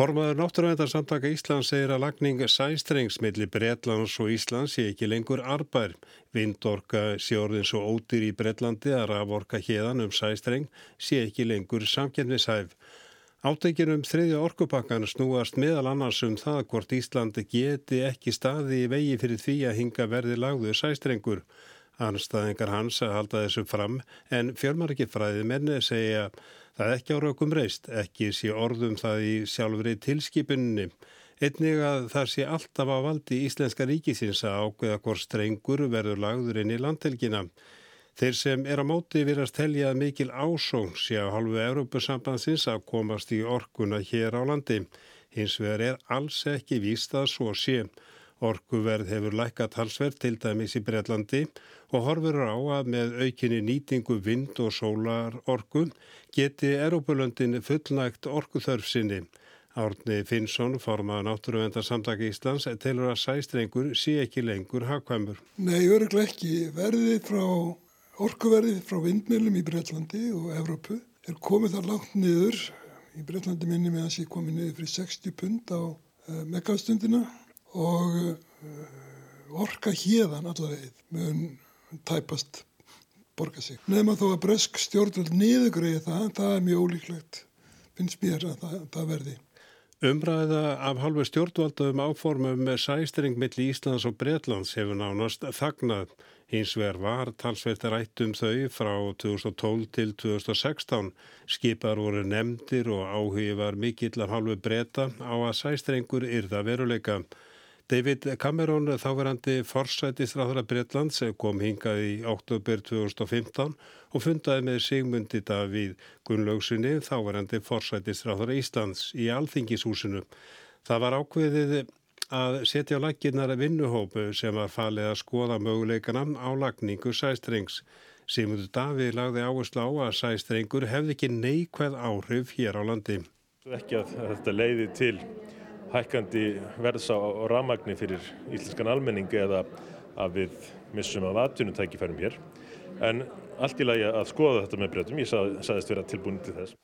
Formaður náttúruvendarsamtaka Íslands segir að lagning sæstrengs millir Breitlands og Íslands sé ekki lengur arbær. Vindorka sé orðin svo ódýr í Breitlandi að raforka hérdan um sæstreng sé ekki lengur samkjörnishæf. Átækjum um þriðja orkupakkan snúast meðal annars um það hvort Íslandi geti ekki staði í vegi fyrir því að hinga verði lagðu sæstrengur. Anstæðingar hans að halda þessu fram en fjölmarki fræði menni segja að Það ekki á raukum reist, ekki sé orðum það í sjálfri tilskipunni. Einnig að það sé alltaf á valdi Íslenska ríkisins að ákveða hvort strengur verður lagður inn í landhelgina. Þeir sem er á móti virast telja mikil ásóng sé á halvu Európusambansins að komast í orkuna hér á landi. Hins vegar er alls ekki víst að svo sé. Orkuverð hefur lækkat halsverð til dæmis í Breitlandi og horfur á að með aukinni nýtingu vind og sólarorku geti Erópulöndin fullnægt orkuþörfsinni. Árni Finnsson, formaða náttúruvendarsamtaki Íslands, telur að sæstrengur sé ekki lengur hagkvæmur. Nei, öruglega ekki. Verðið frá orkuverðið frá vindmjölum í Breitlandi og Evrópu er komið þar langt niður. Í Breitlandi minni með að sé komið niður fyrir 60 pund á eh, megastundina og uh, orka hérðan allavegið mun tæpast borga sig. Nefnum að þó að bresk stjórnvöld niðugriði það, það er mjög ólíklegt, finnst mér að það, það verði. Umræða af halvu stjórnvaldum áformum með sæstring millir Íslands og Breitlands hefur nánast þagnað. Hins vegar var talsveit rætt um þau frá 2012 til 2016. Skipar voru nefndir og áhugi var mikill af halvu breyta á að sæstrengur yrða veruleika. David Cameron, þáverandi forsætistráðara Breitlands, kom hingað í oktober 2015 og fundaði með Sigmundi Davíð Gunnlaugsinni, þáverandi forsætistráðara Íslands í Alþingishúsinu. Það var ákveðið að setja á laginnar vinnuhópu sem var falið að skoða möguleikana á lagningu sæstrengs. Sigmundi Davíð lagði áherslu á að sæstrengur hefði ekki neikvæð áhrif hér á landi. Ekki að þetta leiði til hækkandi verðs á ramagni fyrir íslenskan almenning eða að við missum af atvinnutækifærum hér. En allt í lagi að skoða þetta með breytum, ég sað, saðist vera tilbúin til þess.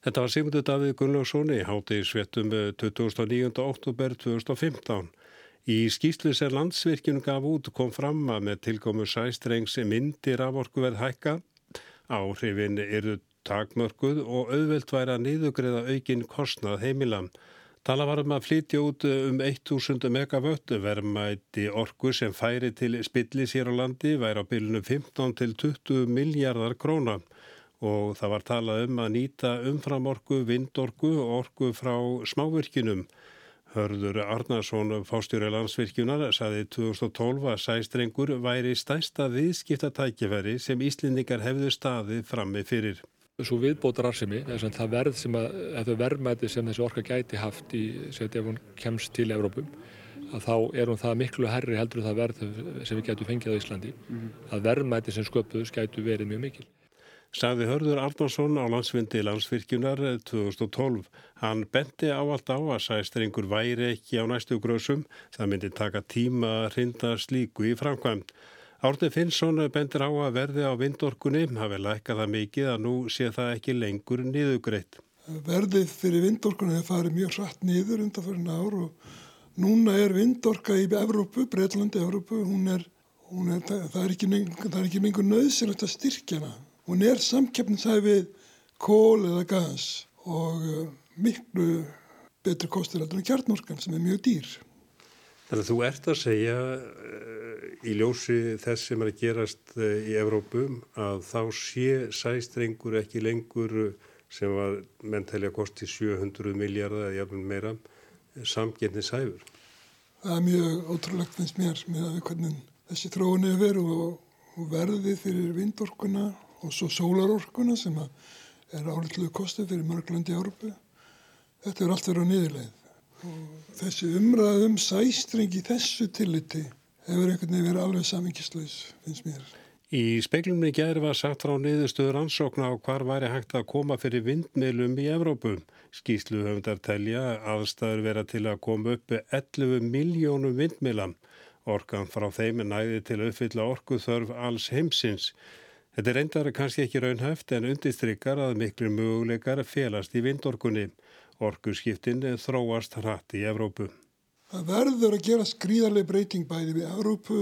Þetta var Sigmundur Davíð Gunnlaugsson í háti svettum 29. oktober 2015. Í skýslu sem landsvirkjum gaf út kom fram að með tilkomu sæstrengs myndir af orkuverð hækka. Áhrifin eru takmörguð og auðvelt væri að niðugriða aukin kostnað heimilam. Tala var um að flytja út um 1000 megavött verðmæti orku sem færi til spillis hér á landi væri á bylunum 15 til 20 miljardar króna og það var talað um að nýta umframorku, vindorku og orku frá smávirkinum. Hörður Arnarsson, fástjóri landsvirkjunar, saði 2012 að sæstrengur væri stæsta viðskiptatækifæri sem Íslendingar hefðu staðið frammi fyrir svo viðbótararsimi, það verð sem að, að verðmæti sem þessi orka gæti haft í, seti ef hún kemst til Evrópum, að þá er hún það miklu herri heldur það verð sem við gætu fengið á Íslandi, mm -hmm. að verðmæti sem sköpuðus gætu verið mjög mikil. Saði Hörður Arnarsson á landsvindi landsvirkjunar 2012. Hann benti áallt á að sæstringur væri ekki á næstu grösum, það myndi taka tíma að rinda slíku í framkvæmt. Árni Finnsson bendir á að verði á vindorkunni hafi lækkað það mikið að nú sé það ekki lengur niðugreitt. Verðið fyrir vindorkunni hefur farið mjög hratt niður undan fyrir ár og núna er vindorka í Evrópu, Breitlandi, Evrópu, hún er, hún er, það er ekki lengur nöðsilegt að styrkja hana. Hún er samkeppnisæfið kól eða gas og uh, miklu betri kostur en kjarnorkan sem er mjög dýr. Þannig að þú ert að segja uh, í ljósi þess sem er að gerast uh, í Evrópum að þá sé sæstrengur ekki lengur uh, sem var menn telja kosti 700 miljardar eða jafnveg meira samgetni sæfur. Það er mjög ótrúlegt finnst mér með að hvernig þessi þróun er verið og, og verði fyrir vindorkuna og svo sólarorkuna sem er álitluðu kosti fyrir mörglandi í Európu. Þetta er allt verið á niðurleið og þessi umræðum sæstring í þessu tilliti hefur einhvern veginn verið alveg samingislaus, finnst mér. Í speklumni gerði var sagt frá niðurstöður ansókna á hvar væri hægt að koma fyrir vindmiðlum í Evrópu. Skýslu höfndar telja aðstæður vera til að koma uppi 11 miljónum vindmiðlam. Orkan frá þeim er næði til að uppfylla orkuþörf alls heimsins. Þetta er reyndar kannski ekki raunhæft en undistrykar að miklu möguleikar felast í vindorkunni Orkuskiptin þróast hratt í Evrópu. Það verður að gera skrýðarlega breyting bæði við Evrópu.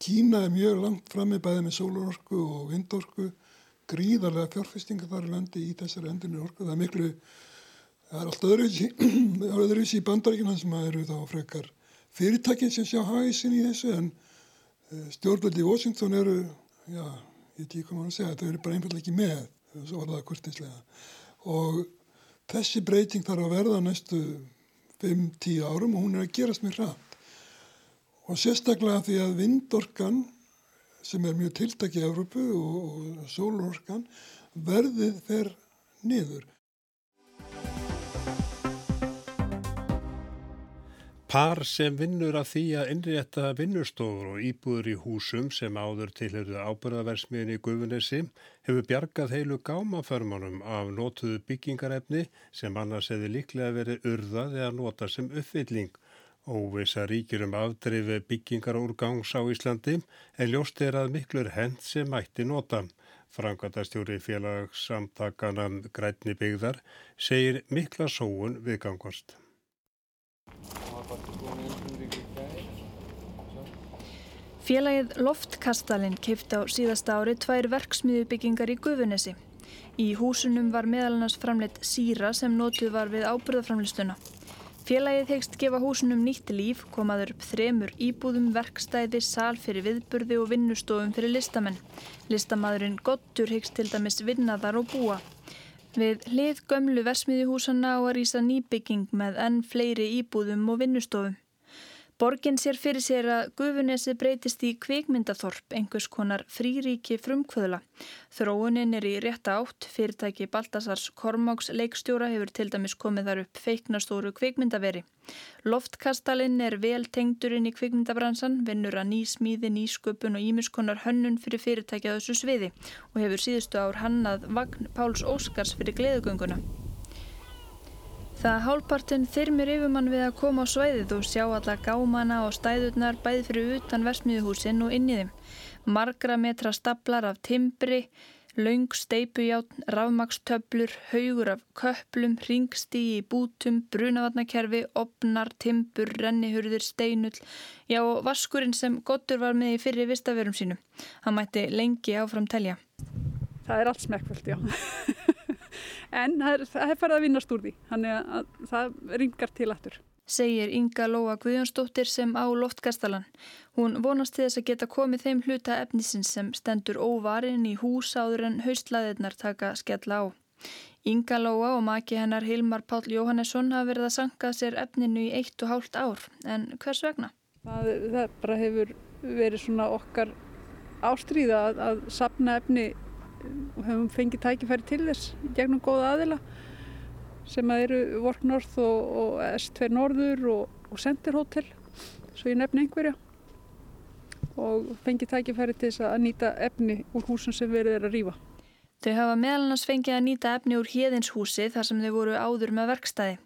Kína er mjög langt fram með bæði með sólorku og vindorku. Gríðarlega fjárfestingar þar í landi í þessari endurni orku. Það er miklu, það er allt öðruvísi í bandaríkina sem eru þá frekar fyrirtækinn sem sjá hæsin í þessu en eh, stjórnvöldi í Washington eru, já, ég ekki maður að segja, þau eru bara einfallega ekki með, svo var það kurtislega. Og þessi breyting þarf að verða næstu 5-10 árum og hún er að gerast mér hratt. Og sérstaklega því að vindorkan sem er mjög tiltækið í Európu og, og sólorkan verðið fer niður. Par sem vinnur að því að innrétta vinnustofur og íbúður í húsum sem áður tilhörðu ábyrðaversmiðin í Guðunessi hefur bjargað heilu gámaförmanum af nótuðu byggingarefni sem annars hefði líklega verið urðað eða nota sem uppfylling. Óvisa ríkir um afdrifi byggingarúrgangs á Íslandi en ljóst er að miklur hend sem mætti nota. Frangatastjóri félagssamtakana Grætni byggðar segir mikla sóun viðgangast. Félagið Loftkastalinn keipt á síðasta ári tvær verksmiðubyggingar í Gufunesi. Í húsunum var meðalannars framleitt síra sem notuð var við ábyrðaframlistuna. Félagið hegst gefa húsunum nýtt líf, komaður upp þremur íbúðum, verkstæði, sal fyrir viðburði og vinnustofum fyrir listamenn. Listamadurinn Gottur hegst til dæmis vinnaðar og búa. Við hlið gömlu versmiðjuhúsanna á að rýsa nýbygging með enn fleiri íbúðum og vinnustofum. Borgin sér fyrir sér að Gufunesi breytist í kvikmyndaþorp, einhvers konar fríríki frumkvöðla. Þróunin er í rétta átt, fyrirtæki Baltasars Kormáks leikstjóra hefur til dæmis komið þar upp feiknastóru kvikmyndaveri. Loftkastalinn er vel tengdurinn í kvikmyndabransan, vinnur að ný smíði, nýsköpun og ímiskonar hönnun fyrir fyrirtæki á þessu sviði og hefur síðustu ár hannað Vagn Páls Óskars fyrir gleðugönguna. Það hálpartinn þyrmir yfirmann við að koma á svæðið og sjá alla gámana og stæðurnar bæði fyrir utan versmiðuhúsinn og inn í þeim. Margra metra staplar af timbri, laung steipujátn, rafmakstöblur, haugur af köplum, ringstígi í bútum, brunavatnakerfi, opnar, timbur, rennihurðir, steinull, já og vaskurinn sem Gottur var með í fyrri vistaverum sínu. Hann mætti lengi áfram telja. Það er allt smekkvöld, já. en það er farið að vinnast úr því þannig að það ringar til aftur segir Inga Lóa Guðjónsdóttir sem á Loftkastalan. Hún vonast til þess að geta komið þeim hluta efnisins sem stendur óvarinn í hús áður en haustlaðirnar taka skella á. Inga Lóa og maki hennar Hilmar Pál Jóhannesson hafa verið að sanga sér efninu í eitt og hálft ár, en hvers vegna? Það, það bara hefur verið svona okkar ástríða að, að sapna efni höfum fengið tækifæri til þess gegnum góða aðila sem að eru Vork North og, og S2 Norður og, og Center Hotel svo ég nefni einhverja og fengið tækifæri til þess að nýta efni úr húsum sem verið er að rýfa. Þau hafa meðalans fengið að nýta efni úr híðinshúsi þar sem þau voru áður með verkstæði.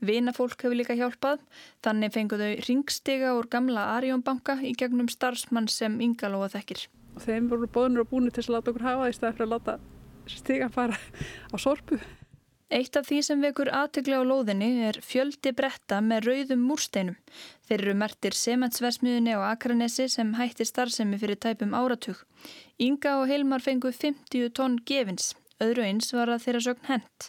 Vinafólk hefur líka hjálpað, þannig fenguð þau ringstiga úr gamla Arjónbanka í gegnum starfsmann sem yngalóa þekkir og þeim voru bóðnur og búinir til að láta okkur hafa í staði fyrir að láta stigan fara á sorpu. Eitt af því sem vekur aðtökla á lóðinni er fjöldi bretta með rauðum múrsteinum. Þeir eru mertir sementsversmiðunni á Akranesi sem hætti starfsemi fyrir tæpum áratug. Inga og Hilmar fengu 50 tonn gefins, öðru eins var að þeirra sögn hent.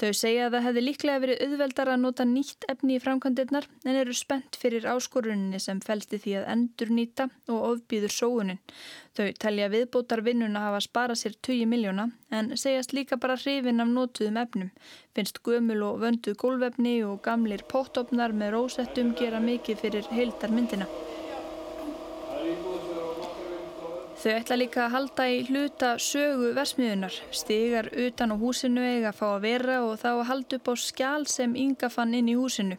Þau segja að það hefði líklega verið auðveldar að nota nýtt efni í framkvæmdirnar en eru spennt fyrir áskoruninni sem fælsti því að endur nýta og ofbýður sóunin. Þau telja viðbótar vinnun að hafa sparað sér 20 miljóna en segjast líka bara hrifin af notuðum efnum. Finnst gömul og vönduð gólvefni og gamlir pottopnar með rósettum gera mikið fyrir heildar Þau ætla líka að halda í hluta sögu versmiðunar, stigar utan á húsinu eiga að fá að vera og þá að halda upp á skjál sem Inga fann inn í húsinu.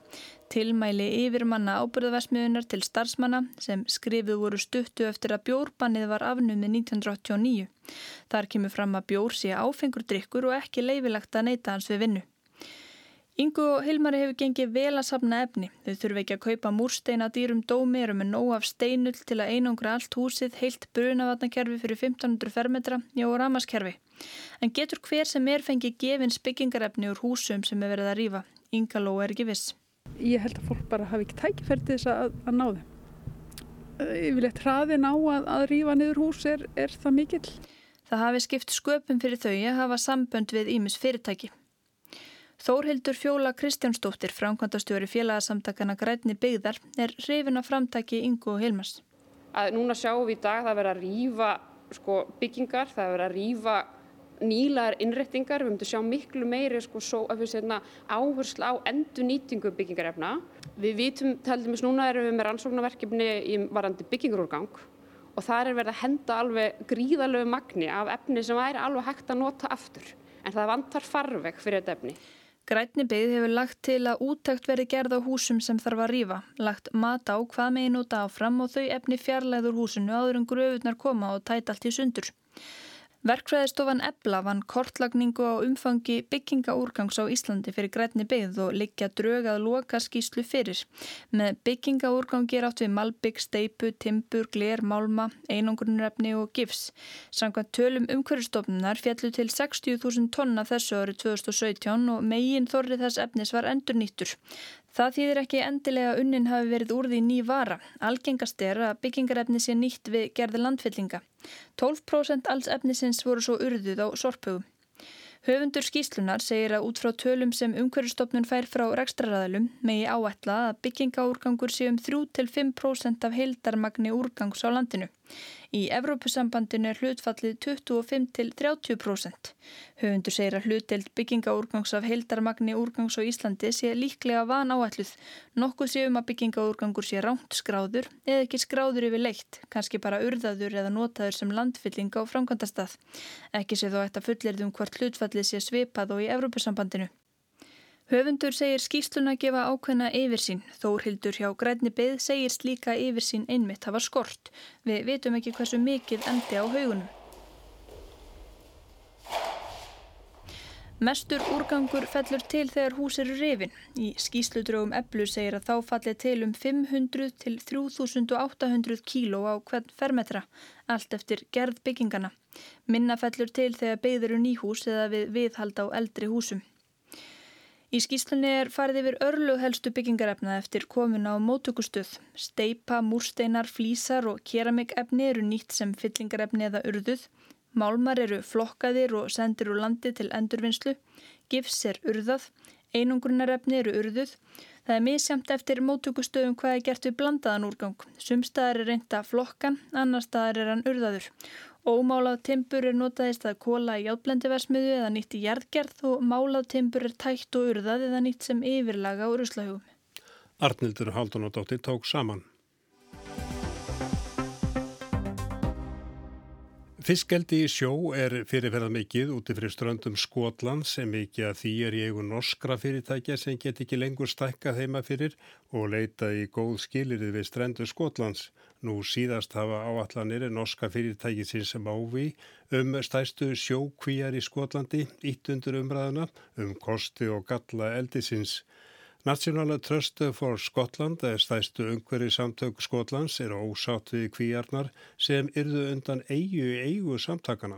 Tilmæli yfirmanna ábyrðaversmiðunar til starfsmanna sem skrifið voru stuttu eftir að bjórbannið var afnumið 1989. Þar kemur fram að bjór sé áfengur drikkur og ekki leifilegt að neyta hans við vinnu. Ingu og Hilmari hefur gengið vel að sapna efni. Þau þurfi ekki að kaupa múrsteina dýrum dómi eru með nóg af steinull til að einangra allt húsið heilt brunavatnakerfi fyrir 1500 fermetra og ramaskerfi. En getur hver sem er fengið gefins byggingarefni úr húsum sem er verið að rýfa? Inga Ló er ekki viss. Ég held að fólk bara hafi ekki tækifæri til þess að, að ná þeim. Yfirleitt hraðin á að, að rýfa niður hús er, er það mikill. Það hafi skipt sköpum fyrir þau að hafa sambönd við Ímis fyrirtæki. Þórhildur Fjóla Kristjánsdóttir, framkvæmdastjóri félagsamtakana Grætni byggðar, er hrifin af framtaki Ingo og Hilmars. Að núna sjáum við í dag það verið að rýfa sko, byggingar, það verið að rýfa nýlaðar innrettingar, við myndum sjá miklu meiri sko, svo, hérna, áherslu á endur nýtingu byggingarefna. Við vitum, taldum við núna erum við með rannsóknarverkefni í varandi byggingarúrgang og það er verið að henda alveg gríðalögu magni af efni sem væri alveg hægt að nota aftur en það vantar farveg fyrir þetta efni. Grætni byggð hefur lagt til að úttækt veri gerð á húsum sem þarf að rýfa, lagt mat á hvað megin út áfram og þau efni fjarlæður húsinu áður en gröfunar koma og tæta allt í sundur. Verkfræðistofan Ebla vann kortlagningu á umfangi byggingaúrgangs á Íslandi fyrir grætni byggð og liggja drög að loka skýslu fyrir. Með byggingaúrgangi er átt við malbygg, steipu, timbur, gler, málma, einangrunrefni og gifs. Samkvæmt tölum umhverjastofnunar fjallu til 60.000 tonna þessu árið 2017 og megin þorrið þess efnis var endur nýttur. Það þýðir ekki endilega unnin hafi verið úr því ný vara. Algengast er að byggingarefni sé nýtt við gerði landfyllinga. 12% alls efnisins voru svo urðuð á sorphugum. Höfundur skýslunar segir að út frá tölum sem umhverjastofnun fær frá rekstraræðalum megi áætla að byggingaúrgangur sé um 3-5% af heildarmagni úrgangs á landinu. Í Evrópusambandinu er hlutfallið 25-30%. Höfundur segir að hlutdelt byggingaúrgangs af heildarmagni úrgangs á Íslandi sé líklega van áætluð. Nokkuð sé um að byggingaúrgangur sé ránt skráður eða ekki skráður yfir leitt, kannski bara urðaður eða notaður sem landfylling á framkvæmdastað. Ekki sé þó eftir fullirðum hvort hlutfallið sé svipað og í Evrópusambandinu. Höfundur segir skýsluna gefa ákveðna yfirsín. Þórhildur hjá Grænni byggð segir slíka yfirsín einmitt hafa skort. Við vitum ekki hversu mikið endi á haugunum. Mestur úrgangur fellur til þegar hús eru rifin. Í skýsludrögum eblu segir að þá falli til um 500 til 3800 kíló á hvern fermetra, allt eftir gerð byggingana. Minna fellur til þegar byggður eru nýhús eða við viðhald á eldri húsum. Í skýslunni er farið yfir örlug helstu byggingarefna eftir komuna á mótökustuð. Steipa, múrsteinar, flísar og keramikefni eru nýtt sem fyllingarefni eða urðuð. Málmar eru flokkaðir og sendir úr landi til endurvinnslu. Gifs er urðað. Einungrunarefni eru urðuð. Það er misjamt eftir mótökustöðum hvað er gert við blandaðan úrgang. Sumstaðar er reynda flokkan, annar staðar er hann urðaður. Ómálað timbur er notaðist að kóla í játblendiversmiðu eða nýtt í jarðgerð og málað timbur er tætt og urðað eða nýtt sem yfirlaga úr uslahugum. Arnildur Haldunadóttir tók saman. Fiskeldi í sjó er fyrirferðað mikið úti fyrir ströndum Skotland sem mikið að því er í eigu norskra fyrirtækja sem get ekki lengur stækka þeima fyrir og leita í góð skilirið við strendu Skotlands. Nú síðast hafa áallanir norska fyrirtæki sín sem áví um stæstu sjókvíjar í Skotlandi, ítt undir umræðuna um kosti og galla eldisins. National Trust for Scotland, stæstu umhverju samtök Skotlands, er ósátt við kvíjarnar sem yrðu undan eigu eigu samtakana.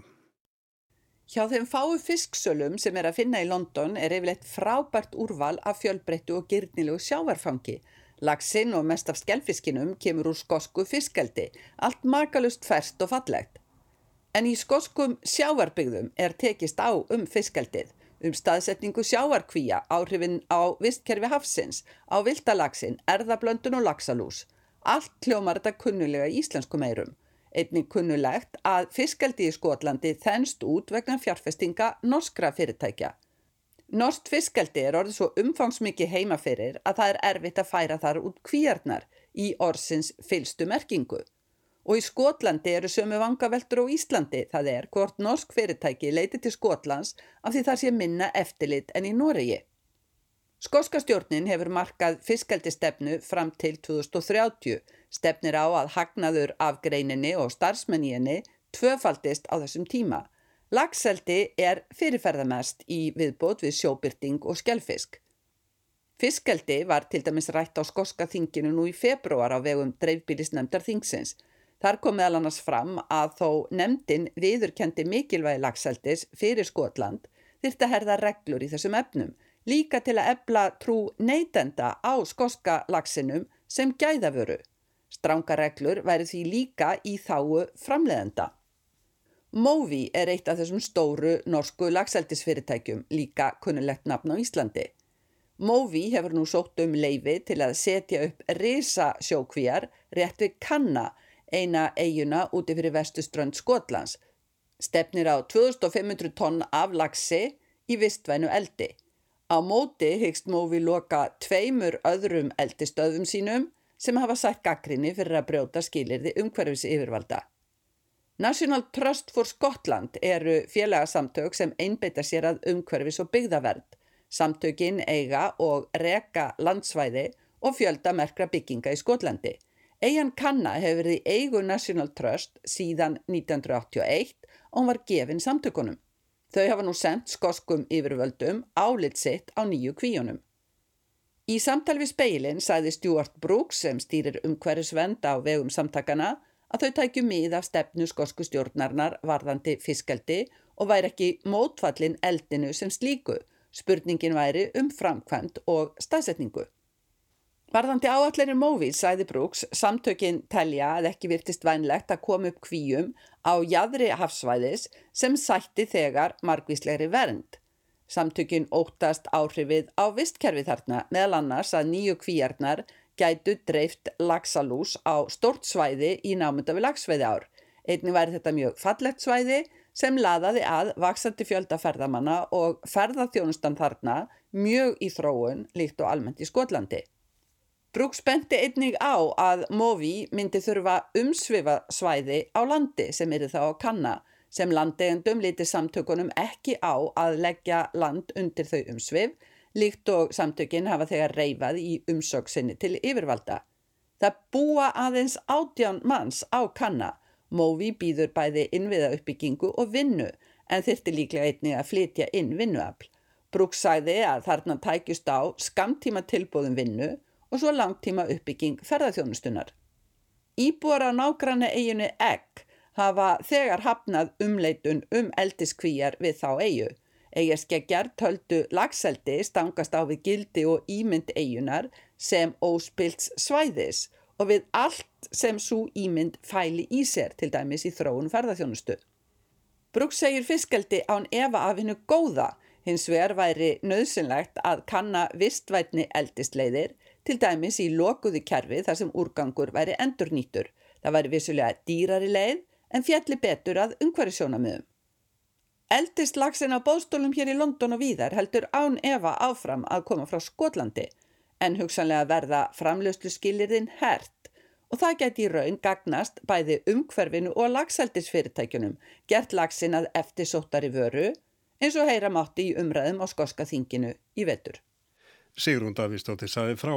Hjá þeim fáu fisksölum sem er að finna í London er yfirleitt frábært úrval af fjölbreyttu og gyrnilegu sjávarfangi Laxinn og mest af skellfiskinum kemur úr skosku fiskeldi, allt makalust færst og fallegt. En í skoskum sjávarbyggðum er tekist á um fiskeldið, um staðsetningu sjávarkvíja, áhrifin á vistkerfi hafsins, á viltalaxin, erðablöndun og laxalús. Allt kljómar þetta kunnulega í íslensku meirum. Einnig kunnulegt að fiskeldi í Skotlandi þennst út vegna fjárfestinga norskra fyrirtækja. Norst fiskeldi er orðið svo umfangsmikið heimaferir að það er erfitt að færa þar út kvíarnar í orsins fylstu merkingu. Og í Skotlandi eru sömu vangaveltur á Íslandi, það er hvort norsk fyrirtæki leiti til Skotlands af því þar sé minna eftirlit en í Noregi. Skoska stjórnin hefur markað fiskaldistefnu fram til 2030, stefnir á að hagnaður af greininni og starfsmenninni tvöfaldist á þessum tíma. Lagseldi er fyrirferðamest í viðbót við sjóbyrting og skjálfisk. Fiskeldi var til dæmis rætt á skoska þinginu nú í februar á vegum dreifbílisnefndar þingsins. Þar kom meðal annars fram að þó nefndin viðurkendi mikilvægi lagseldis fyrir Skotland þyrta herða reglur í þessum efnum, líka til að ebla trú neytenda á skoska lagsinum sem gæðavöru. Stránga reglur væri því líka í þáu framleðenda. Movi er eitt af þessum stóru norsku lagseldisfyrirtækjum, líka kunnulegt nafn á Íslandi. Movi hefur nú sótt um leifi til að setja upp risa sjókvíjar rétt við Kanna, eina eiguna úti fyrir vestuströnd Skotlands. Stefnir á 2500 tonn af lagsi í vistvænu eldi. Á móti hyggst Movi loka tveimur öðrum eldistöðum sínum sem hafa sætt gaggrinni fyrir að brjóta skilirði umhverfis yfirvalda. National Trust for Scotland eru félagasamtök sem einbeita sér að umhverfis og byggðavernd. Samtökin eiga og reka landsvæði og fjölda merkra bygginga í Skotlandi. Eian Kanna hefur verið í eigu National Trust síðan 1981 og hún var gefin samtökunum. Þau hafa nú sendt skoskum yfirvöldum álit sitt á nýju kvíunum. Í samtal við speilin sæði Stuart Brooks sem stýrir umhverfisvend á vegum samtakana að þau tækju mið af stefnu skosku stjórnarnar varðandi fiskaldi og væri ekki mótfallin eldinu sem slíku Spurningin væri um framkvæmt og staðsetningu. Varðandi áallinir móvís, sæði Brooks, samtökinn telja að ekki virtist vænlegt að koma upp kvíum á jæðri hafsvæðis sem sætti þegar margvíslegri vernd. Samtökinn óttast áhrifið á vistkerfi þarna meðal annars að nýju kvíjarnar gætu dreift lagsalús á stort svæði í námynda við lagsveiði ár. Einni væri þetta mjög fallegt svæði sem laðaði að vaksandi fjöldaferðamanna og ferðarþjónustan þarna mjög í þróun líkt og almennt í Skotlandi. Brooks benti einnig á að Movi myndi þurfa umsvifa svæði á landi sem eru þá að kanna sem landegendum liti samtökunum ekki á að leggja land undir þau umsvif líkt og samtökin hafa þegar reyfað í umsöksinni til yfirvalda. Það búa aðeins átján manns á kanna Móvi býður bæði innviða uppbyggingu og vinnu en þyrti líklega einni að flytja inn vinnuafl. Brooks sagði að þarna tækjust á skamtíma tilbúðum vinnu og svo langtíma uppbygging ferðarþjónustunar. Íbúar á nágranna eiginu Egg hafa þegar hafnað umleitun um eldiskvíjar við þá eigu. Eigarskeggjar töldu lagseldi stangast á við gildi og ímynd eigunar sem óspilts svæðis og við allt sem svo ímynd fæli í sér til dæmis í þróun ferðarþjónustu. Brooks segir fiskeldi án efa af hennu góða hins vegar væri nöðsynlegt að kanna vistvætni eldistleiðir til dæmis í lokuðu kerfi þar sem úrgangur væri endurnýtur. Það væri vissulega dýrari leið en fjalli betur að umhverju sjónamöðum. Eldistlagsin á bóstólum hér í London og víðar heldur án efa áfram að koma frá Skotlandi en hugsanlega verða framlöslu skilirinn hert og það geti í raun gagnast bæði umhverfinu og lagseldisfyrirtækjunum gert lagsin að eftir sóttari vöru eins og heyra mátti í umræðum á skoska þinginu í vetur. Sigrún Davíðsdóttir saði frá.